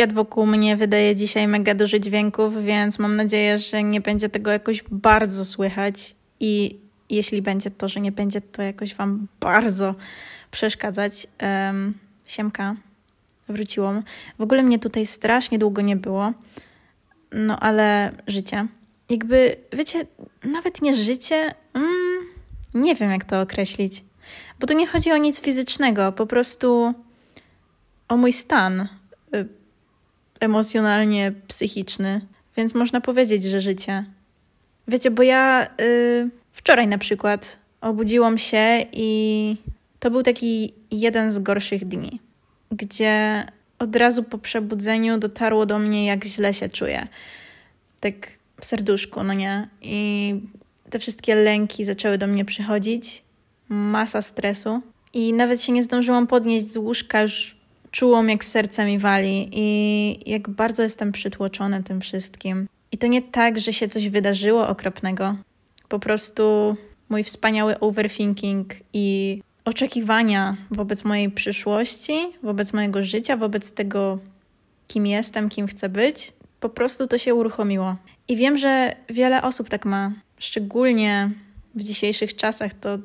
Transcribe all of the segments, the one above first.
świat wokół mnie wydaje dzisiaj mega dużo dźwięków, więc mam nadzieję, że nie będzie tego jakoś bardzo słychać i jeśli będzie to, że nie będzie to jakoś Wam bardzo przeszkadzać. Um, siemka, wróciłam. W ogóle mnie tutaj strasznie długo nie było, no ale życie. Jakby, wiecie, nawet nie życie, mm, nie wiem jak to określić, bo tu nie chodzi o nic fizycznego, po prostu o mój stan y, emocjonalnie psychiczny, więc można powiedzieć, że życie. Wiecie, bo ja y, wczoraj na przykład obudziłam się i to był taki jeden z gorszych dni, gdzie od razu po przebudzeniu dotarło do mnie, jak źle się czuję. Tak w serduszku, no nie? I te wszystkie lęki zaczęły do mnie przychodzić, masa stresu. I nawet się nie zdążyłam podnieść z łóżka, już czułam, jak serce mi wali i jak bardzo jestem przytłoczona tym wszystkim. I to nie tak, że się coś wydarzyło okropnego. Po prostu mój wspaniały overthinking i oczekiwania wobec mojej przyszłości, wobec mojego życia, wobec tego, kim jestem, kim chcę być, po prostu to się uruchomiło. I wiem, że wiele osób tak ma, szczególnie w dzisiejszych czasach to,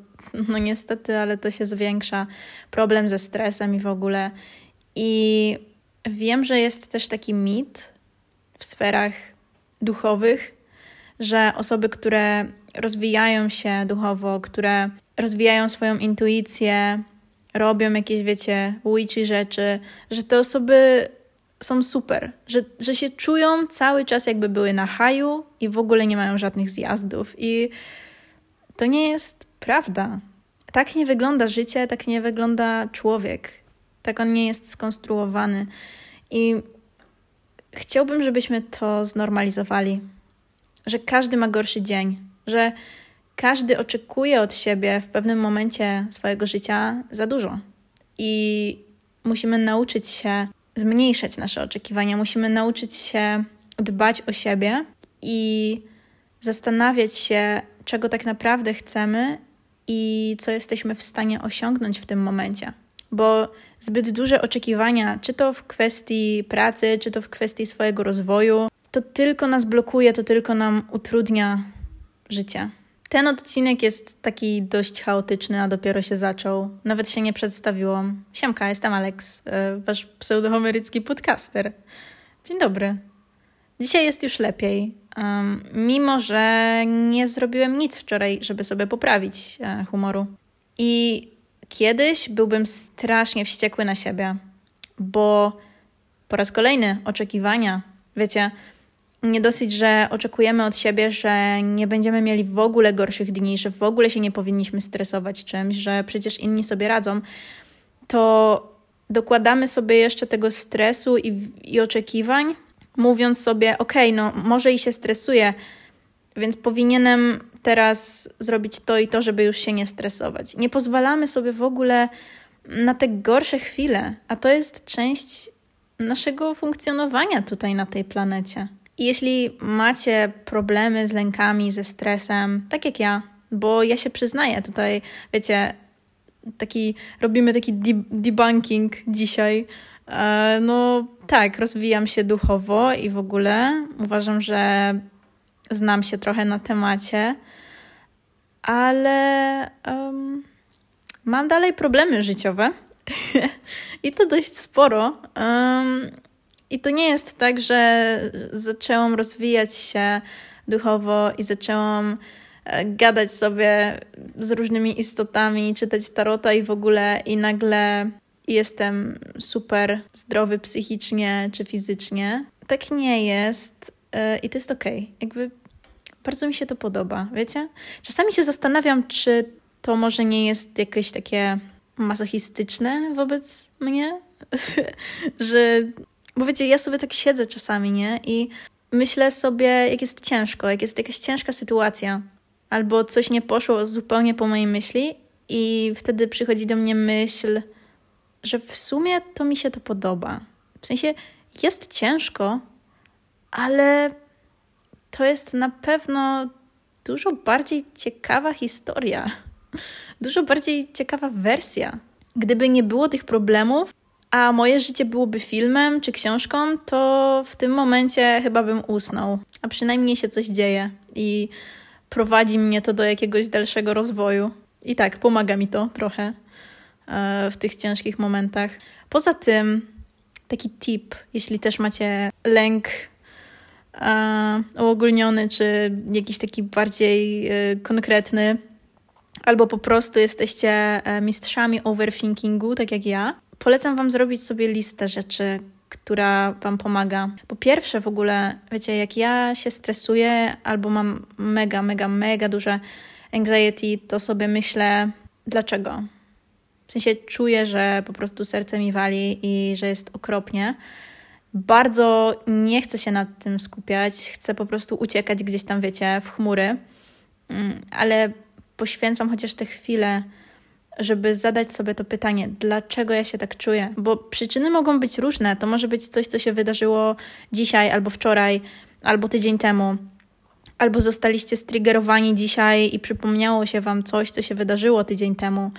no niestety, ale to się zwiększa. Problem ze stresem i w ogóle. I wiem, że jest też taki mit w sferach duchowych, że osoby, które rozwijają się duchowo, które rozwijają swoją intuicję, robią jakieś, wiecie, witchy rzeczy, że te osoby są super, że, że się czują cały czas jakby były na haju i w ogóle nie mają żadnych zjazdów. I to nie jest prawda. Tak nie wygląda życie, tak nie wygląda człowiek. Tak on nie jest skonstruowany. I chciałbym, żebyśmy to znormalizowali, że każdy ma gorszy dzień, że każdy oczekuje od siebie w pewnym momencie swojego życia za dużo. I musimy nauczyć się zmniejszać nasze oczekiwania, musimy nauczyć się dbać o siebie i zastanawiać się, czego tak naprawdę chcemy i co jesteśmy w stanie osiągnąć w tym momencie. Bo zbyt duże oczekiwania, czy to w kwestii pracy, czy to w kwestii swojego rozwoju, to tylko nas blokuje, to tylko nam utrudnia życie. Ten odcinek jest taki dość chaotyczny, a dopiero się zaczął. Nawet się nie przedstawiłam. Siemka, jestem Alex, e, wasz pseudohomerycki podcaster. Dzień dobry. Dzisiaj jest już lepiej, um, mimo że nie zrobiłem nic wczoraj, żeby sobie poprawić e, humoru. I kiedyś byłbym strasznie wściekły na siebie, bo po raz kolejny oczekiwania. Wiecie, nie dosyć, że oczekujemy od siebie, że nie będziemy mieli w ogóle gorszych dni, że w ogóle się nie powinniśmy stresować czymś, że przecież inni sobie radzą, to dokładamy sobie jeszcze tego stresu i, i oczekiwań, mówiąc sobie, ok, no może i się stresuję, więc powinienem teraz zrobić to i to, żeby już się nie stresować. Nie pozwalamy sobie w ogóle na te gorsze chwile, a to jest część naszego funkcjonowania tutaj na tej planecie. I jeśli macie problemy z lękami, ze stresem, tak jak ja, bo ja się przyznaję tutaj, wiecie, taki, robimy taki debunking dzisiaj. E, no tak, rozwijam się duchowo i w ogóle uważam, że znam się trochę na temacie, ale um, mam dalej problemy życiowe i to dość sporo. Um, i to nie jest tak, że zaczęłam rozwijać się duchowo i zaczęłam e, gadać sobie z różnymi istotami, czytać tarota i w ogóle, i nagle jestem super zdrowy psychicznie czy fizycznie. Tak nie jest e, i to jest okej. Okay. Jakby bardzo mi się to podoba, wiecie? Czasami się zastanawiam, czy to może nie jest jakieś takie masochistyczne wobec mnie, że bo wiecie, ja sobie tak siedzę czasami, nie? I myślę sobie, jak jest ciężko, jak jest jakaś ciężka sytuacja, albo coś nie poszło zupełnie po mojej myśli, i wtedy przychodzi do mnie myśl, że w sumie to mi się to podoba. W sensie jest ciężko, ale to jest na pewno dużo bardziej ciekawa historia, dużo bardziej ciekawa wersja. Gdyby nie było tych problemów, a moje życie byłoby filmem czy książką, to w tym momencie chyba bym usnął. A przynajmniej się coś dzieje i prowadzi mnie to do jakiegoś dalszego rozwoju. I tak, pomaga mi to trochę e, w tych ciężkich momentach. Poza tym, taki tip, jeśli też macie lęk uogólniony, czy jakiś taki bardziej e, konkretny, albo po prostu jesteście mistrzami overthinkingu, tak jak ja, polecam Wam zrobić sobie listę rzeczy, która Wam pomaga. Po pierwsze, w ogóle, wiecie, jak ja się stresuję albo mam mega, mega, mega duże anxiety, to sobie myślę, dlaczego? W sensie czuję, że po prostu serce mi wali i że jest okropnie. Bardzo nie chcę się nad tym skupiać, chcę po prostu uciekać gdzieś tam, wiecie, w chmury, mm, ale poświęcam chociaż te chwile żeby zadać sobie to pytanie, dlaczego ja się tak czuję? Bo przyczyny mogą być różne. To może być coś, co się wydarzyło dzisiaj, albo wczoraj, albo tydzień temu. Albo zostaliście striggerowani dzisiaj i przypomniało się wam coś, co się wydarzyło tydzień temu.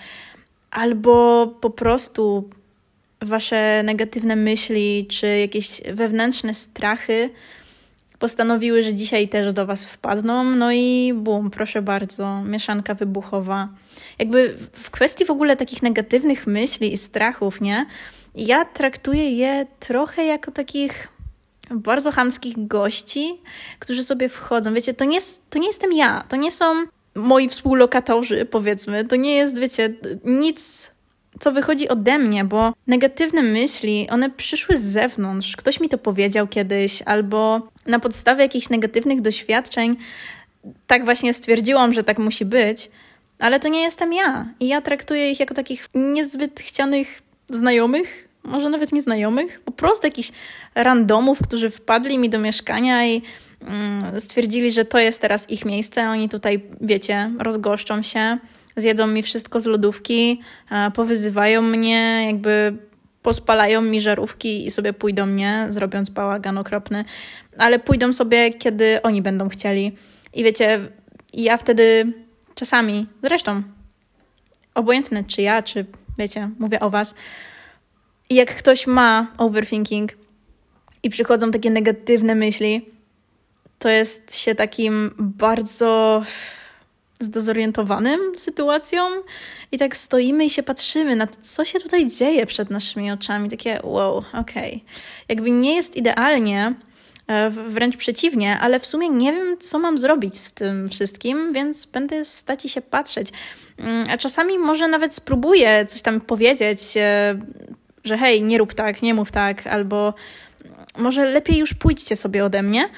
Albo po prostu wasze negatywne myśli, czy jakieś wewnętrzne strachy postanowiły, że dzisiaj też do Was wpadną, no i bum, proszę bardzo, mieszanka wybuchowa. Jakby w kwestii w ogóle takich negatywnych myśli i strachów, nie? Ja traktuję je trochę jako takich bardzo chamskich gości, którzy sobie wchodzą. Wiecie, to nie, to nie jestem ja, to nie są moi współlokatorzy, powiedzmy. To nie jest, wiecie, nic co wychodzi ode mnie, bo negatywne myśli, one przyszły z zewnątrz. Ktoś mi to powiedział kiedyś, albo na podstawie jakichś negatywnych doświadczeń tak właśnie stwierdziłam, że tak musi być, ale to nie jestem ja. I ja traktuję ich jako takich niezbyt chcianych znajomych, może nawet nieznajomych, po prostu jakichś randomów, którzy wpadli mi do mieszkania i mm, stwierdzili, że to jest teraz ich miejsce. Oni tutaj, wiecie, rozgoszczą się zjedzą mi wszystko z lodówki, powyzywają mnie, jakby pospalają mi żarówki i sobie pójdą mnie, zrobiąc bałagan okropny, ale pójdą sobie, kiedy oni będą chcieli. I wiecie, ja wtedy czasami, zresztą, obojętne czy ja, czy wiecie, mówię o was, jak ktoś ma overthinking i przychodzą takie negatywne myśli, to jest się takim bardzo zdezorientowanym sytuacją i tak stoimy i się patrzymy na to, co się tutaj dzieje przed naszymi oczami. Takie wow, okej. Okay. Jakby nie jest idealnie, e, wręcz przeciwnie, ale w sumie nie wiem, co mam zrobić z tym wszystkim, więc będę stać i się patrzeć. Mm, a czasami może nawet spróbuję coś tam powiedzieć, e, że hej, nie rób tak, nie mów tak, albo może lepiej już pójdźcie sobie ode mnie,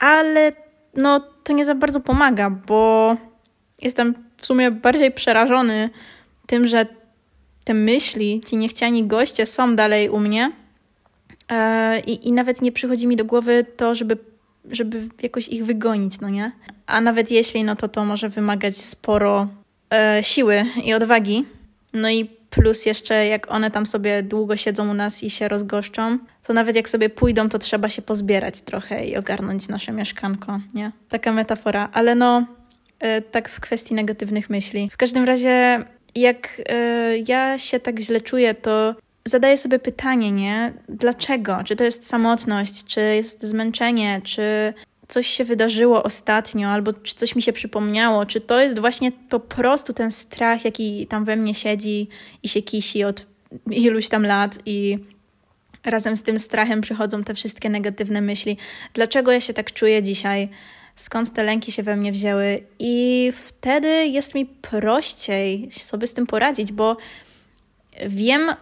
ale no to nie za bardzo pomaga, bo jestem w sumie bardziej przerażony tym, że te myśli, ci niechciani goście są dalej u mnie e, i, i nawet nie przychodzi mi do głowy to, żeby, żeby jakoś ich wygonić, no nie? A nawet jeśli, no to to może wymagać sporo e, siły i odwagi. No i plus jeszcze jak one tam sobie długo siedzą u nas i się rozgoszczą, to nawet jak sobie pójdą, to trzeba się pozbierać trochę i ogarnąć nasze mieszkanko, nie? Taka metafora, ale no, yy, tak w kwestii negatywnych myśli. W każdym razie, jak yy, ja się tak źle czuję, to zadaję sobie pytanie, nie? Dlaczego? Czy to jest samotność, czy jest zmęczenie, czy coś się wydarzyło ostatnio, albo czy coś mi się przypomniało, czy to jest właśnie po prostu ten strach, jaki tam we mnie siedzi i się kisi od iluś tam lat i razem z tym strachem przychodzą te wszystkie negatywne myśli. Dlaczego ja się tak czuję dzisiaj? Skąd te lęki się we mnie wzięły? I wtedy jest mi prościej sobie z tym poradzić, bo wiem,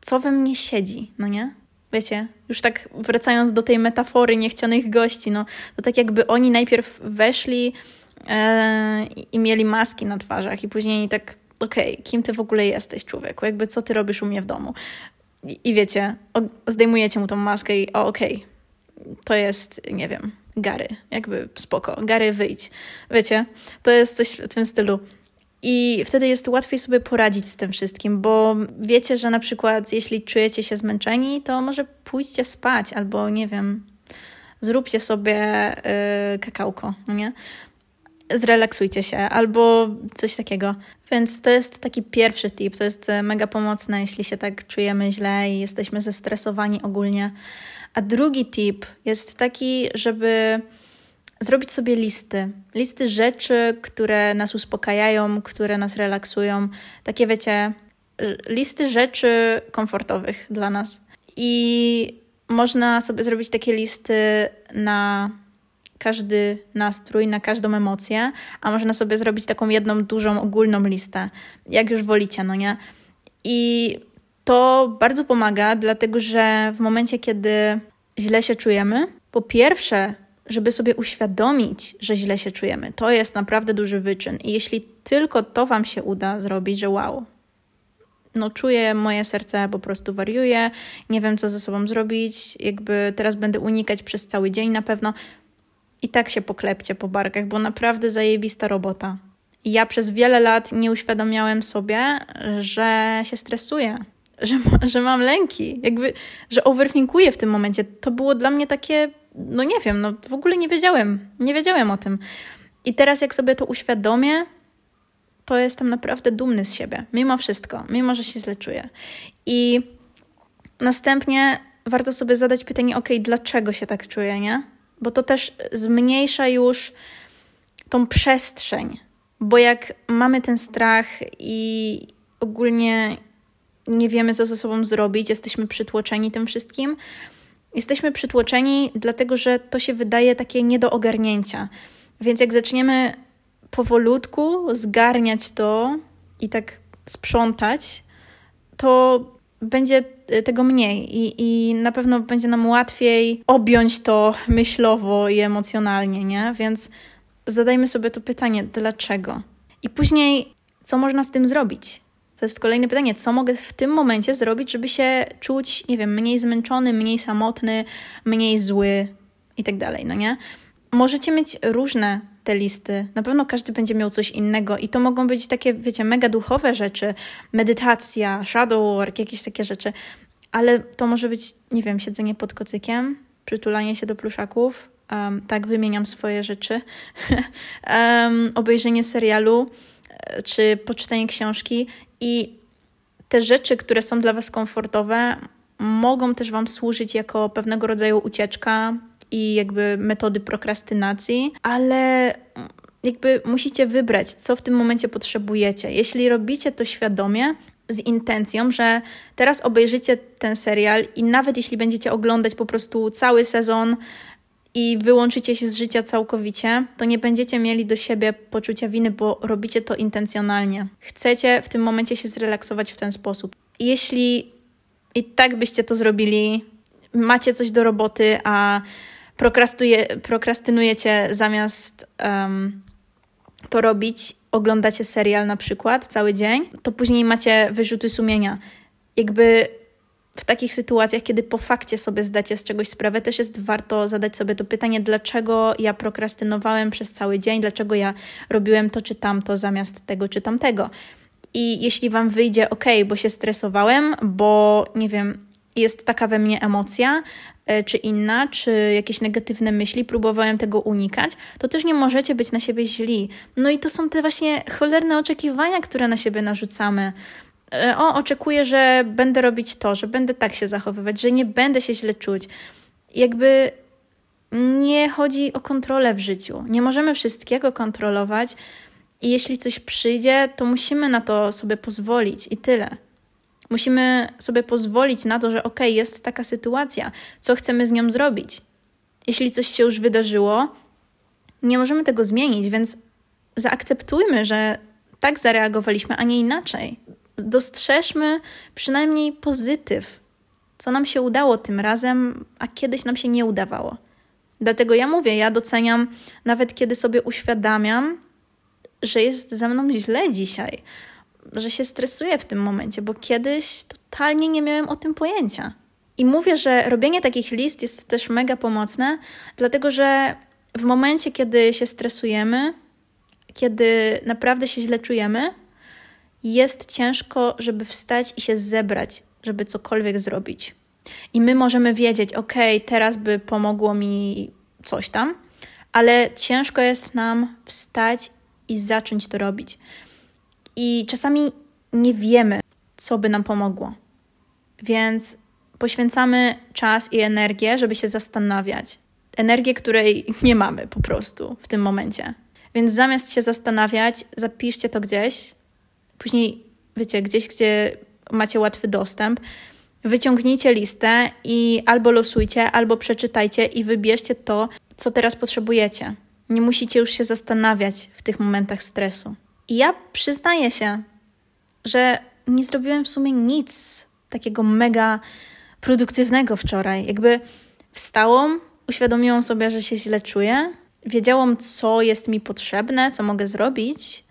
co we mnie siedzi, no nie? Wiecie, już tak wracając do tej metafory niechcianych gości, no to tak jakby oni najpierw weszli e, i mieli maski na twarzach i później tak, okej, okay, kim ty w ogóle jesteś, człowieku? Jakby co ty robisz u mnie w domu? I, i wiecie, o, zdejmujecie mu tą maskę i o, okej, okay, to jest, nie wiem, Gary, jakby spoko, Gary wyjdź. Wiecie, to jest coś w tym stylu. I wtedy jest łatwiej sobie poradzić z tym wszystkim, bo wiecie, że na przykład jeśli czujecie się zmęczeni, to może pójdźcie spać albo nie wiem, zróbcie sobie yy, kakałko, no nie? zrelaksujcie się albo coś takiego. Więc to jest taki pierwszy tip, to jest mega pomocne, jeśli się tak czujemy źle i jesteśmy zestresowani ogólnie. A drugi tip jest taki, żeby zrobić sobie listy. Listy rzeczy, które nas uspokajają, które nas relaksują. Takie wiecie, listy rzeczy komfortowych dla nas. I można sobie zrobić takie listy na każdy nastrój, na każdą emocję, a można sobie zrobić taką jedną dużą ogólną listę, jak już wolicie, no nie? I to bardzo pomaga, dlatego że w momencie, kiedy źle się czujemy, po pierwsze, żeby sobie uświadomić, że źle się czujemy, to jest naprawdę duży wyczyn. I jeśli tylko to Wam się uda zrobić, że wow, no czuję, moje serce po prostu wariuje, nie wiem co ze sobą zrobić, jakby teraz będę unikać przez cały dzień na pewno. I tak się poklepcie po barkach, bo naprawdę zajebista robota. Ja przez wiele lat nie uświadamiałem sobie, że się stresuję, że, że mam lęki, jakby, że overthinkuję w tym momencie. To było dla mnie takie, no nie wiem, no w ogóle nie wiedziałem, nie wiedziałem o tym. I teraz jak sobie to uświadomię, to jestem naprawdę dumny z siebie, mimo wszystko, mimo że się źle czuję. I następnie warto sobie zadać pytanie, ok, dlaczego się tak czuję, nie? Bo to też zmniejsza już tą przestrzeń, bo jak mamy ten strach i ogólnie nie wiemy, co ze sobą zrobić, jesteśmy przytłoczeni tym wszystkim, jesteśmy przytłoczeni dlatego, że to się wydaje takie nie do ogarnięcia. Więc jak zaczniemy powolutku zgarniać to i tak sprzątać, to będzie tego mniej i, i na pewno będzie nam łatwiej objąć to myślowo i emocjonalnie, nie? Więc zadajmy sobie to pytanie, dlaczego? I później, co można z tym zrobić? To jest kolejne pytanie, co mogę w tym momencie zrobić, żeby się czuć, nie wiem, mniej zmęczony, mniej samotny, mniej zły i tak dalej, no nie? Możecie mieć różne te listy. Na pewno każdy będzie miał coś innego i to mogą być takie, wiecie, mega duchowe rzeczy, medytacja, shadow work, jakieś takie rzeczy, ale to może być, nie wiem, siedzenie pod kocykiem, przytulanie się do pluszaków, um, tak wymieniam swoje rzeczy, um, obejrzenie serialu czy poczytanie książki i te rzeczy, które są dla Was komfortowe, mogą też Wam służyć jako pewnego rodzaju ucieczka, i jakby metody prokrastynacji, ale jakby musicie wybrać, co w tym momencie potrzebujecie. Jeśli robicie to świadomie, z intencją, że teraz obejrzycie ten serial i nawet jeśli będziecie oglądać po prostu cały sezon i wyłączycie się z życia całkowicie, to nie będziecie mieli do siebie poczucia winy, bo robicie to intencjonalnie. Chcecie w tym momencie się zrelaksować w ten sposób. Jeśli i tak byście to zrobili, macie coś do roboty, a prokrastynujecie zamiast um, to robić, oglądacie serial na przykład cały dzień, to później macie wyrzuty sumienia. Jakby w takich sytuacjach, kiedy po fakcie sobie zdacie z czegoś sprawę, też jest warto zadać sobie to pytanie, dlaczego ja prokrastynowałem przez cały dzień, dlaczego ja robiłem to czy tamto zamiast tego czy tamtego. I jeśli Wam wyjdzie, ok, bo się stresowałem, bo nie wiem, jest taka we mnie emocja, e, czy inna, czy jakieś negatywne myśli, próbowałem tego unikać, to też nie możecie być na siebie źli. No i to są te właśnie cholerne oczekiwania, które na siebie narzucamy. E, o, oczekuję, że będę robić to, że będę tak się zachowywać, że nie będę się źle czuć. Jakby nie chodzi o kontrolę w życiu. Nie możemy wszystkiego kontrolować i jeśli coś przyjdzie, to musimy na to sobie pozwolić i tyle. Musimy sobie pozwolić na to, że ok, jest taka sytuacja, co chcemy z nią zrobić. Jeśli coś się już wydarzyło, nie możemy tego zmienić, więc zaakceptujmy, że tak zareagowaliśmy, a nie inaczej. Dostrzeżmy przynajmniej pozytyw, co nam się udało tym razem, a kiedyś nam się nie udawało. Dlatego ja mówię, ja doceniam nawet kiedy sobie uświadamiam, że jest ze mną źle dzisiaj, że się stresuję w tym momencie, bo kiedyś totalnie nie miałem o tym pojęcia. I mówię, że robienie takich list jest też mega pomocne, dlatego że w momencie, kiedy się stresujemy, kiedy naprawdę się źle czujemy, jest ciężko, żeby wstać i się zebrać, żeby cokolwiek zrobić. I my możemy wiedzieć, ok, teraz by pomogło mi coś tam, ale ciężko jest nam wstać i zacząć to robić. I czasami nie wiemy, co by nam pomogło. Więc poświęcamy czas i energię, żeby się zastanawiać. Energię, której nie mamy po prostu w tym momencie. Więc zamiast się zastanawiać, zapiszcie to gdzieś. Później, wiecie, gdzieś, gdzie macie łatwy dostęp, wyciągnijcie listę i albo losujcie, albo przeczytajcie i wybierzcie to, co teraz potrzebujecie. Nie musicie już się zastanawiać w tych momentach stresu. I ja przyznaję się, że nie zrobiłem w sumie nic takiego mega produktywnego wczoraj. Jakby wstałam, uświadomiłam sobie, że się źle czuję, wiedziałam, co jest mi potrzebne, co mogę zrobić,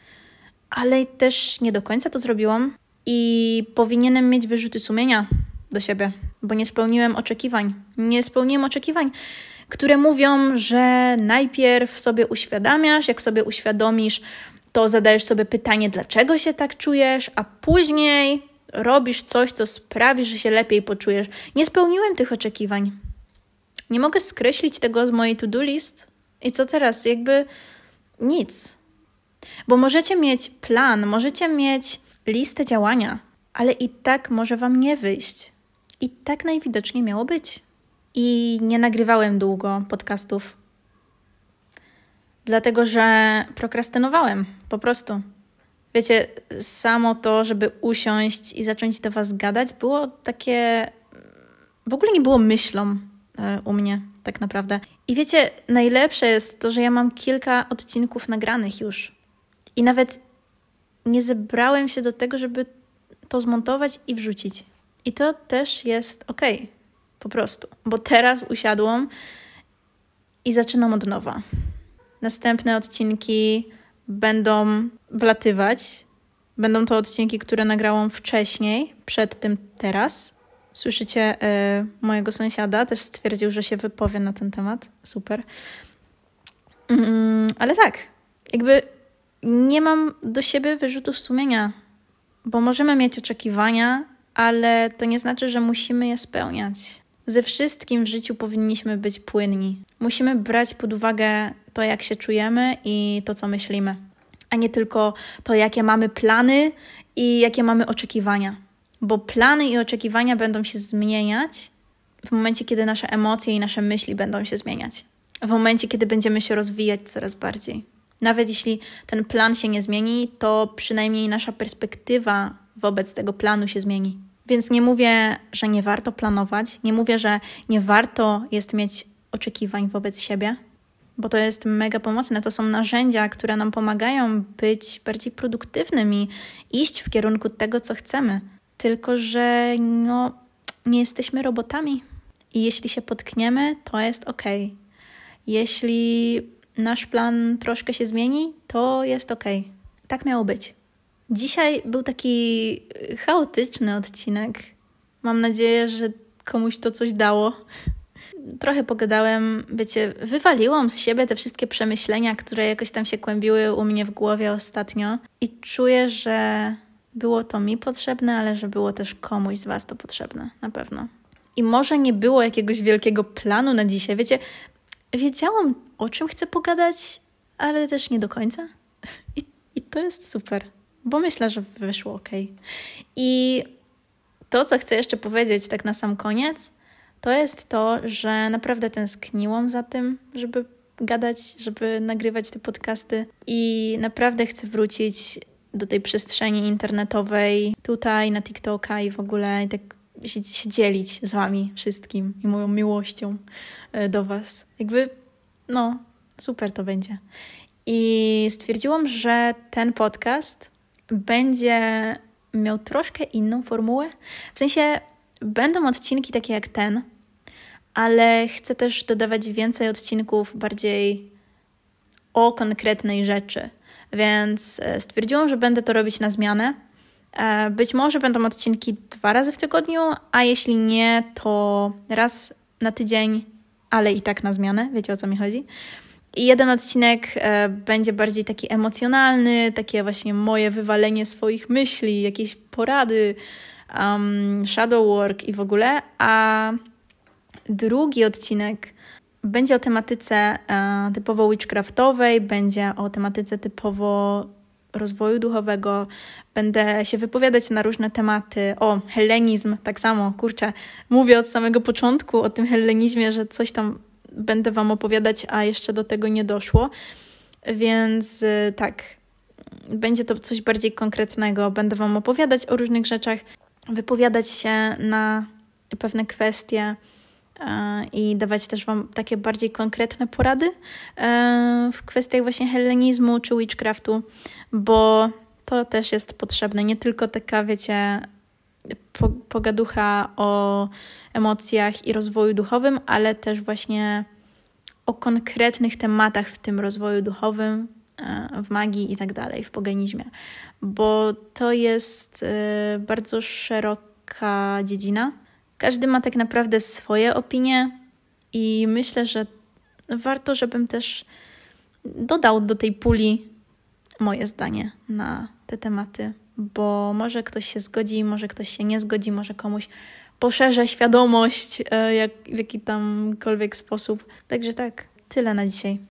ale też nie do końca to zrobiłam i powinienem mieć wyrzuty sumienia do siebie, bo nie spełniłem oczekiwań. Nie spełniłem oczekiwań, które mówią, że najpierw sobie uświadamiasz, jak sobie uświadomisz, to zadajesz sobie pytanie, dlaczego się tak czujesz, a później robisz coś, co sprawi, że się lepiej poczujesz. Nie spełniłem tych oczekiwań. Nie mogę skreślić tego z mojej to-do list. I co teraz? Jakby nic. Bo możecie mieć plan, możecie mieć listę działania, ale i tak może Wam nie wyjść. I tak najwidoczniej miało być. I nie nagrywałem długo podcastów, dlatego że prokrastynowałem po prostu. Wiecie, samo to, żeby usiąść i zacząć do Was gadać, było takie. W ogóle nie było myślą e, u mnie, tak naprawdę. I wiecie, najlepsze jest to, że ja mam kilka odcinków nagranych już. I nawet nie zebrałem się do tego, żeby to zmontować i wrzucić. I to też jest ok, po prostu, bo teraz usiadłam i zaczynam od nowa. Następne odcinki będą wlatywać. Będą to odcinki, które nagrałam wcześniej, przed tym teraz. Słyszycie y, mojego sąsiada, też stwierdził, że się wypowie na ten temat. Super. Mm, ale tak, jakby nie mam do siebie wyrzutów sumienia, bo możemy mieć oczekiwania, ale to nie znaczy, że musimy je spełniać. Ze wszystkim w życiu powinniśmy być płynni. Musimy brać pod uwagę to, jak się czujemy i to, co myślimy, a nie tylko to, jakie mamy plany i jakie mamy oczekiwania. Bo plany i oczekiwania będą się zmieniać w momencie, kiedy nasze emocje i nasze myśli będą się zmieniać. W momencie, kiedy będziemy się rozwijać coraz bardziej. Nawet jeśli ten plan się nie zmieni, to przynajmniej nasza perspektywa wobec tego planu się zmieni. Więc nie mówię, że nie warto planować, nie mówię, że nie warto jest mieć oczekiwań wobec siebie, bo to jest mega pomocne. To są narzędzia, które nam pomagają być bardziej produktywnymi, iść w kierunku tego, co chcemy. Tylko, że no, nie jesteśmy robotami. I jeśli się potkniemy, to jest ok. Jeśli nasz plan troszkę się zmieni, to jest ok. Tak miało być. Dzisiaj był taki chaotyczny odcinek. Mam nadzieję, że komuś to coś dało. Trochę pogadałem, wiecie, wywaliłam z siebie te wszystkie przemyślenia, które jakoś tam się kłębiły u mnie w głowie ostatnio i czuję, że było to mi potrzebne, ale że było też komuś z Was to potrzebne, na pewno. I może nie było jakiegoś wielkiego planu na dzisiaj, wiecie, wiedziałam o czym chcę pogadać, ale też nie do końca. I, i to jest super bo myślę, że wyszło ok. I to, co chcę jeszcze powiedzieć, tak na sam koniec, to jest to, że naprawdę tęskniłam za tym, żeby gadać, żeby nagrywać te podcasty i naprawdę chcę wrócić do tej przestrzeni internetowej, tutaj na TikToka i w ogóle tak się, się dzielić z Wami wszystkim i moją miłością e, do Was. Jakby, no, super to będzie. I stwierdziłam, że ten podcast będzie miał troszkę inną formułę. W sensie będą odcinki takie jak ten, ale chcę też dodawać więcej odcinków bardziej o konkretnej rzeczy. Więc e, stwierdziłam, że będę to robić na zmianę. E, być może będą odcinki dwa razy w tygodniu, a jeśli nie, to raz na tydzień, ale i tak na zmianę. Wiecie o co mi chodzi? I jeden odcinek e, będzie bardziej taki emocjonalny, takie właśnie moje wywalenie swoich myśli, jakieś porady, um, shadow work i w ogóle, a drugi odcinek Będzie o tematyce e, typowo witchcraftowej, będzie o tematyce typowo rozwoju duchowego. Będę się wypowiadać na różne tematy. O, hellenizm, tak samo, kurczę, mówię od samego początku o tym hellenizmie, że coś tam będę Wam opowiadać, a jeszcze do tego nie doszło. Więc y, tak, będzie to coś bardziej konkretnego. Będę Wam opowiadać o różnych rzeczach, wypowiadać się na pewne kwestie i dawać też Wam takie bardziej konkretne porady e, w kwestiach właśnie hellenizmu czy witchcraftu, bo to też jest potrzebne. Nie tylko taka, wiecie, pogaducha o emocjach i rozwoju duchowym, ale też właśnie o konkretnych tematach w tym rozwoju duchowym, e, w magii i tak dalej, w poganizmie, bo to jest e, bardzo szeroka dziedzina. Każdy ma tak naprawdę swoje opinie i myślę, że warto, żebym też dodał do tej puli moje zdanie na te tematy, bo może ktoś się zgodzi, może ktoś się nie zgodzi, może komuś poszerzę świadomość e, jak, w jaki tamkolwiek sposób. Także tak, tyle na dzisiaj.